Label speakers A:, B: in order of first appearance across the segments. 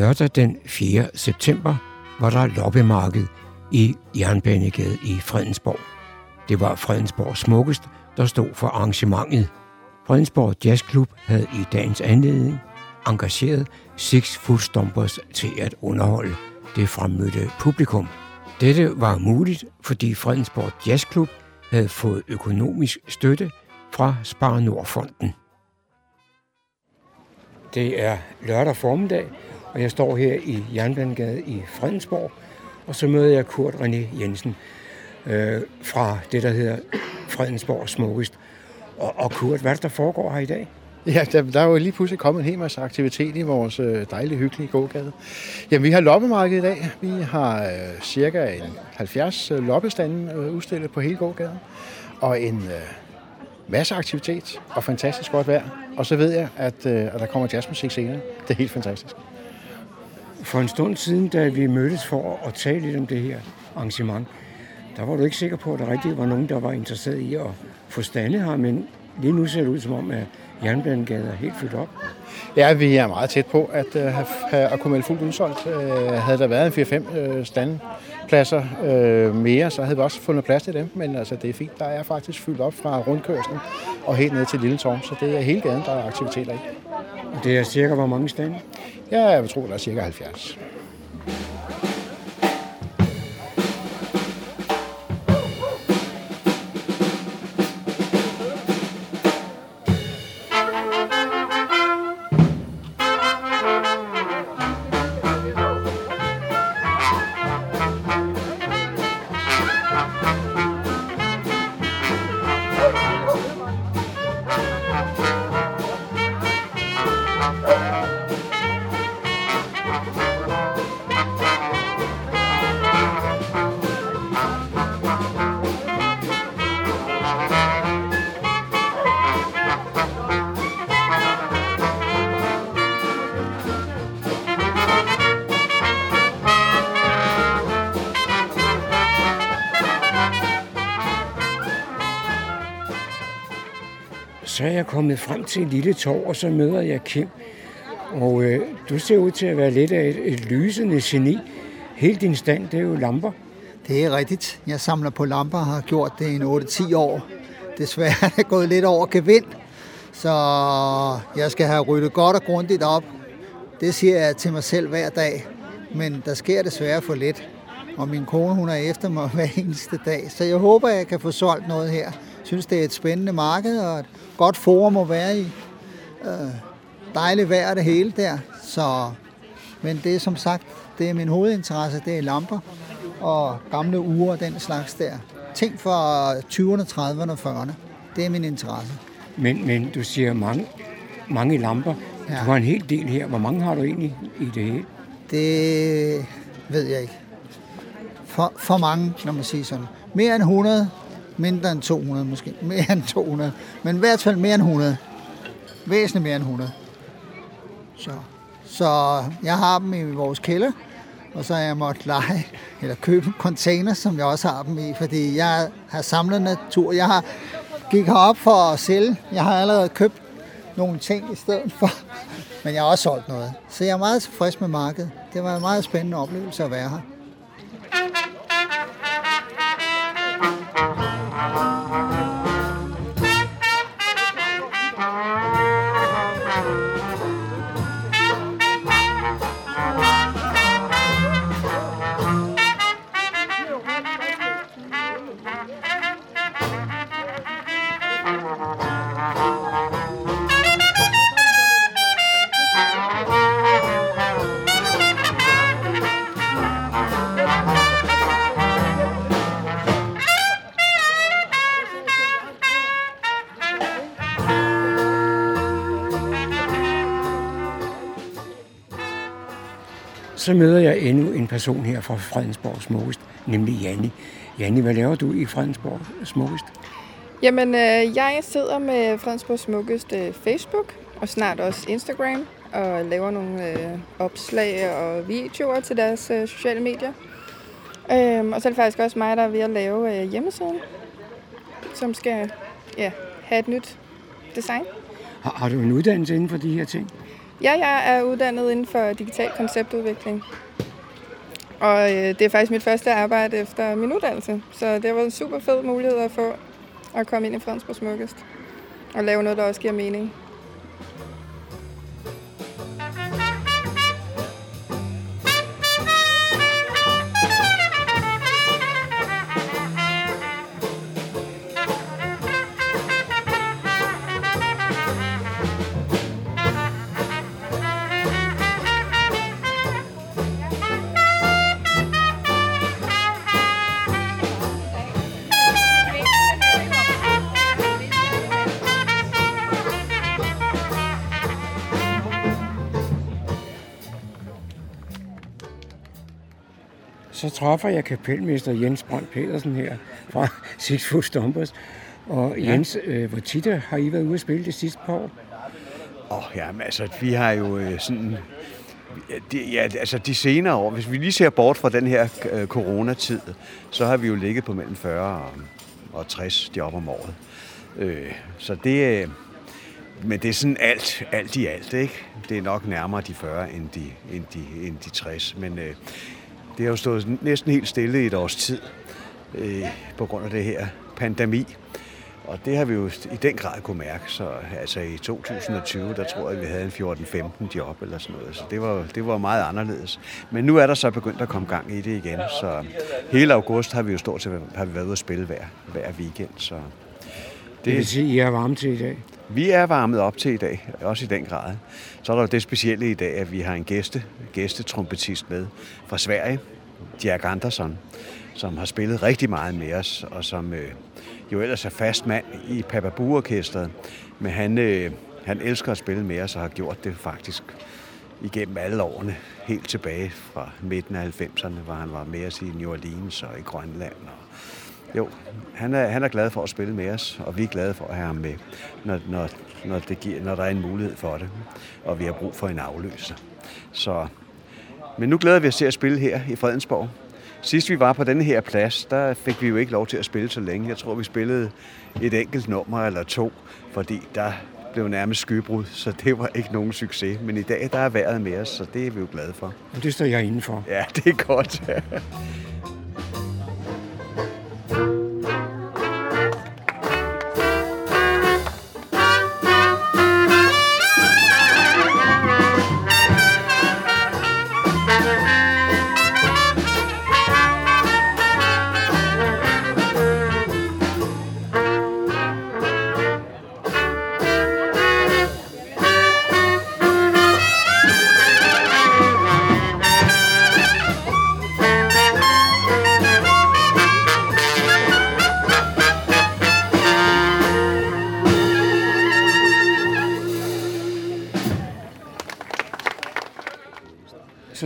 A: Lørdag den 4. september var der loppemarked i Jernbanegade i Fredensborg. Det var Fredensborg Smukkest, der stod for arrangementet. Fredensborg Jazzklub havde i dagens anledning engageret Six Footstompers til at underholde det fremmødte publikum. Dette var muligt, fordi Fredensborg Jazzklub havde fået økonomisk støtte fra Spar Nordfonden. Det er lørdag formiddag, og jeg står her i Jernbanegade i Fredensborg, og så møder jeg Kurt René Jensen øh, fra det, der hedder Fredensborg Smukkest. Og, og Kurt, hvad er det, der foregår her i dag?
B: Ja, der, der er jo lige pludselig kommet en hel masse aktivitet i vores øh, dejlige, hyggelige gågade. Jamen, vi har loppemarked i dag. Vi har øh, cirka en 70 øh, loppestande øh, udstillet på hele gågaden. Og en øh, masse aktivitet og fantastisk godt vejr. Og så ved jeg, at, øh, at der kommer jazzmusik senere. Det er helt fantastisk.
A: For en stund siden, da vi mødtes for at tale lidt om det her arrangement, der var du ikke sikker på, at der rigtig var nogen, der var interesseret i at få stande her, men lige nu ser det ud som om, at Jernbanegade er helt fyldt op.
B: Ja, vi er meget tæt på at, uh, have, at kunne melde fuldt udsolgt. Uh, havde der været en 4-5 uh, standpladser uh, mere, så havde vi også fundet plads til dem. Men altså, det er fint. Der er faktisk fyldt op fra rundkørslen og helt ned til Lille Torm, så det er hele gaden, der er aktiviteter i.
A: Og det er cirka hvor mange stande?
B: Ja, jeg tror, der er cirka 70.
A: Så er jeg kommet frem til et lille torv, og så møder jeg Kim. Og øh, du ser ud til at være lidt af et, et lysende geni. Hele din stand, det er jo lamper.
C: Det er rigtigt. Jeg samler på lamper og har gjort det i 8-10 år. Desværre er det gået lidt over gevind, så jeg skal have ryddet godt og grundigt op. Det siger jeg til mig selv hver dag, men der sker desværre for lidt. Og min kone, hun er efter mig hver eneste dag. Så jeg håber, jeg kan få solgt noget her. Jeg synes, det er et spændende marked og et godt forum at være i. Øh, dejligt vejr det hele der. Så, men det er som sagt, det er min hovedinteresse, det er lamper og gamle uger og den slags der. Ting fra 20'erne, 30'erne og 40'erne. Det er min interesse.
A: Men, men du siger mange, mange lamper. Ja. Du har en hel del her. Hvor mange har du egentlig i det hele?
C: Det ved jeg ikke. For, for mange, når man siger sådan. Mere end 100, mindre end 200 måske. Mere end 200. Men i hvert fald mere end 100. Væsentligt mere end 100. Så, så jeg har dem i vores kælder, og så har jeg måttet lege, eller købe container, som jeg også har dem i, fordi jeg har samlet natur. Jeg har gik herop for at sælge. Jeg har allerede købt nogle ting i stedet for, men jeg har også solgt noget. Så jeg er meget tilfreds med markedet. Det var en meget spændende oplevelse at være her.
A: Så møder jeg endnu en person her fra Fredensborg Smukkest, nemlig Janni. Janni, hvad laver du i Fredensborg Smukkest?
D: Jamen, øh, jeg sidder med Fredensborg Smukkest øh, Facebook og snart også Instagram og laver nogle øh, opslag og videoer til deres øh, sociale medier. Øhm, og så er det faktisk også mig, der er ved at lave øh, hjemmesiden, som skal ja, have et nyt design.
A: Har, har du en uddannelse inden for de her ting?
D: Ja, jeg er uddannet inden for digital konceptudvikling. Og øh, det er faktisk mit første arbejde efter min uddannelse. Så det har været en super fed mulighed at få at komme ind i Fredensborg Smukkest. Og lave noget, der også giver mening.
A: Så træffer jeg kapelmester Jens Brandt Pedersen her fra Six Foot Stompers. Og Jens, ja. øh, hvor tit har I været ude at spille det sidste par år?
E: Åh, oh, ja, men altså, vi har jo øh, sådan... De, ja, altså de senere år, hvis vi lige ser bort fra den her øh, coronatid, så har vi jo ligget på mellem 40 og, og 60 job om året. Øh, så det, øh, men det er sådan alt, alt i alt, ikke? Det er nok nærmere de 40 end de, end de, end de 60. Men øh, det har jo stået næsten helt stille i et års tid øh, på grund af det her pandemi. Og det har vi jo i den grad kunne mærke. Så altså i 2020, der tror jeg, vi havde en 14-15 job eller sådan noget. Så det var, det var meget anderledes. Men nu er der så begyndt at komme gang i det igen. Så hele august har vi jo stort set har vi været ude at spille hver, hver weekend. Så
A: det, det vil sige, at I er varme til i dag?
E: Vi er varmet op til i dag, også i den grad. Så er der jo det specielle i dag, at vi har en gæste, gæstetrompetist med fra Sverige, Jack Andersson, som har spillet rigtig meget med os, og som øh, jo ellers er fast mand i Papa orkestret men han, øh, han elsker at spille med os og har gjort det faktisk igennem alle årene, helt tilbage fra midten af 90'erne, hvor han var med os i New Orleans og i Grønland og jo, han er, han er glad for at spille med os, og vi er glade for at have ham med, når, når, når, det giver, når der er en mulighed for det, og vi har brug for en afløser. Så, men nu glæder vi os til at spille her i Fredensborg. Sidst vi var på denne her plads, der fik vi jo ikke lov til at spille så længe. Jeg tror, vi spillede et enkelt nummer eller to, fordi der blev nærmest skybrud, så det var ikke nogen succes. Men i dag, der er vejret med os, så det er vi jo glade for.
A: Og det står jeg indenfor.
E: Ja, det er godt.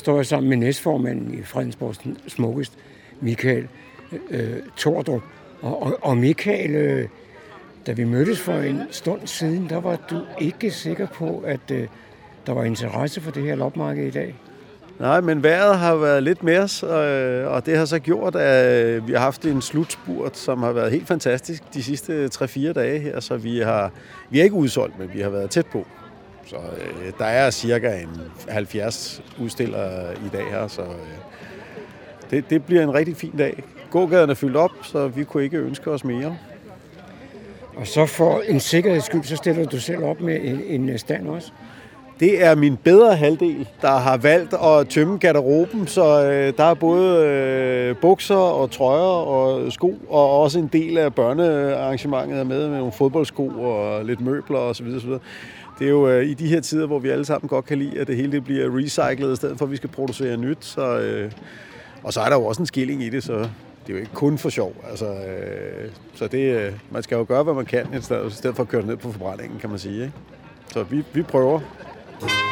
A: Står jeg sammen med næstformanden i Fredensborg Smukkest, Michael øh, Tordrup. Og, og, og Michael, øh, da vi mødtes for en stund siden, der var du ikke sikker på, at øh, der var interesse for det her lopmarked i dag.
F: Nej, men vejret har været lidt mere, øh, og det har så gjort, at øh, vi har haft en slutspurt, som har været helt fantastisk de sidste 3-4 dage her, så vi har, vi er ikke udsolgt, men vi har været tæt på. Så øh, der er cirka en 70 udstillere i dag her, så øh, det, det bliver en rigtig fin dag. Gågaden er fyldt op, så vi kunne ikke ønske os mere.
A: Og så for en sikkerheds skyld, så stiller du selv op med en, en stand også?
F: Det er min bedre halvdel, der har valgt at tømme garderoben, så øh, der er både øh, bukser og trøjer og sko, og også en del af børnearrangementet er med med nogle fodboldsko og lidt møbler osv. osv det er jo øh, i de her tider, hvor vi alle sammen godt kan lide, at det hele det bliver recyclet, i stedet for at vi skal producere nyt. Så, øh, og så er der jo også en skilling i det, så det er jo ikke kun for sjov. Altså, øh, så det, øh, man skal jo gøre, hvad man kan, i stedet for at køre ned på forbrændingen, kan man sige. Ikke? Så vi, vi prøver
A: så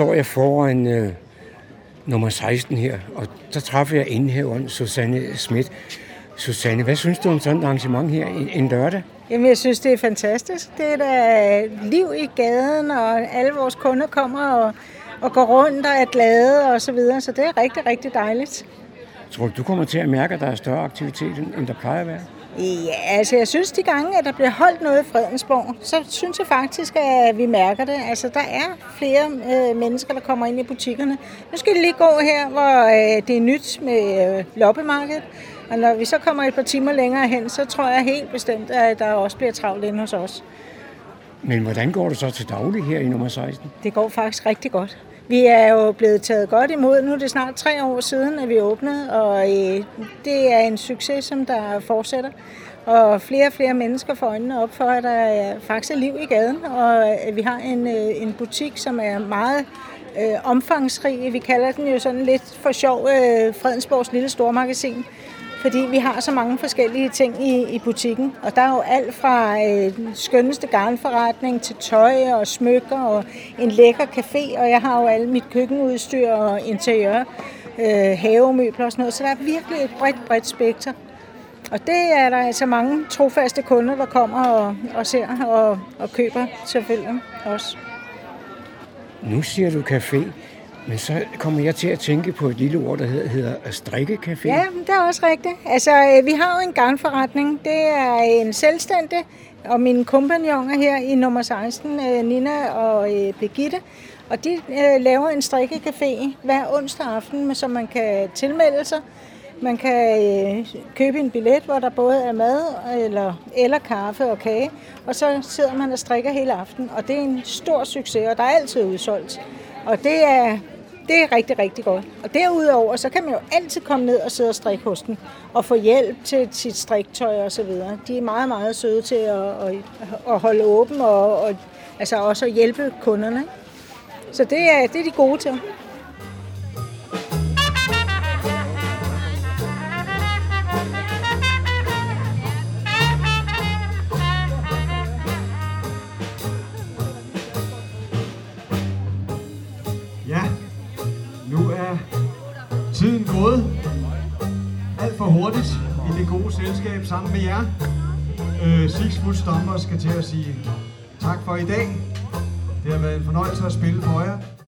A: står jeg foran øh, nummer 16 her, og så træffer jeg indhæveren Susanne Schmidt. Susanne, hvad synes du om sådan et arrangement her en, en lørdag?
G: Jamen, jeg synes, det er fantastisk. Det er da liv i gaden, og alle vores kunder kommer og, og går rundt og er glade og så videre. Så det er rigtig, rigtig dejligt.
A: Tror du, du kommer til at mærke, at der er større aktivitet, end der plejer at være?
G: Ja, altså jeg synes, de gange, at der bliver holdt noget i Fredensborg, så synes jeg faktisk, at vi mærker det. Altså der er flere øh, mennesker, der kommer ind i butikkerne. Nu skal det lige gå her, hvor øh, det er nyt med øh, loppemarkedet. Og når vi så kommer et par timer længere hen, så tror jeg helt bestemt, at der også bliver travlt inde hos os.
A: Men hvordan går det så til daglig her i nummer 16?
G: Det går faktisk rigtig godt. Vi er jo blevet taget godt imod. Nu er det snart tre år siden, at vi åbnede, og øh, det er en succes, som der fortsætter. Og flere og flere mennesker får øjnene op for, at der er faktisk er liv i gaden, og vi har en, øh, en butik, som er meget øh, omfangsrig. Vi kalder den jo sådan lidt for sjov øh, Fredensborgs lille stormagasin fordi vi har så mange forskellige ting i, i butikken. Og der er jo alt fra øh, skønneste garnforretning til tøj og smykker og en lækker café, og jeg har jo alt mit køkkenudstyr og interiør, øh, havemøbler og sådan noget, så der er virkelig et bredt, bredt spekter. Og det er der altså mange trofaste kunder, der kommer og, og ser og, og køber selvfølgelig også.
A: Nu siger du café. Men så kommer jeg til at tænke på et lille ord, der hedder, hedder strikkecafé.
G: Ja, det er også rigtigt. Altså, øh, vi har jo en garnforretning. Det er en selvstændig, og mine kompagnoner her i nummer 16, øh, Nina og øh, Birgitte, og de øh, laver en strikkecafé hver onsdag aften, som man kan tilmelde sig. Man kan købe en billet, hvor der både er mad eller, eller kaffe og kage, og så sidder man og strikker hele aften, og det er en stor succes, og der er altid udsolgt. Og det er, det er rigtig, rigtig godt. Og derudover, så kan man jo altid komme ned og sidde og strikke hos den, og få hjælp til sit striktøj og så videre. De er meget, meget søde til at, at, at holde åben og, og altså også at hjælpe kunderne. Så det er, det er de gode til.
H: Selskab sammen med jer. Øh, Six Foot Stomper skal til at sige tak for i dag. Det har været en fornøjelse at spille for jer.